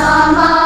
Sama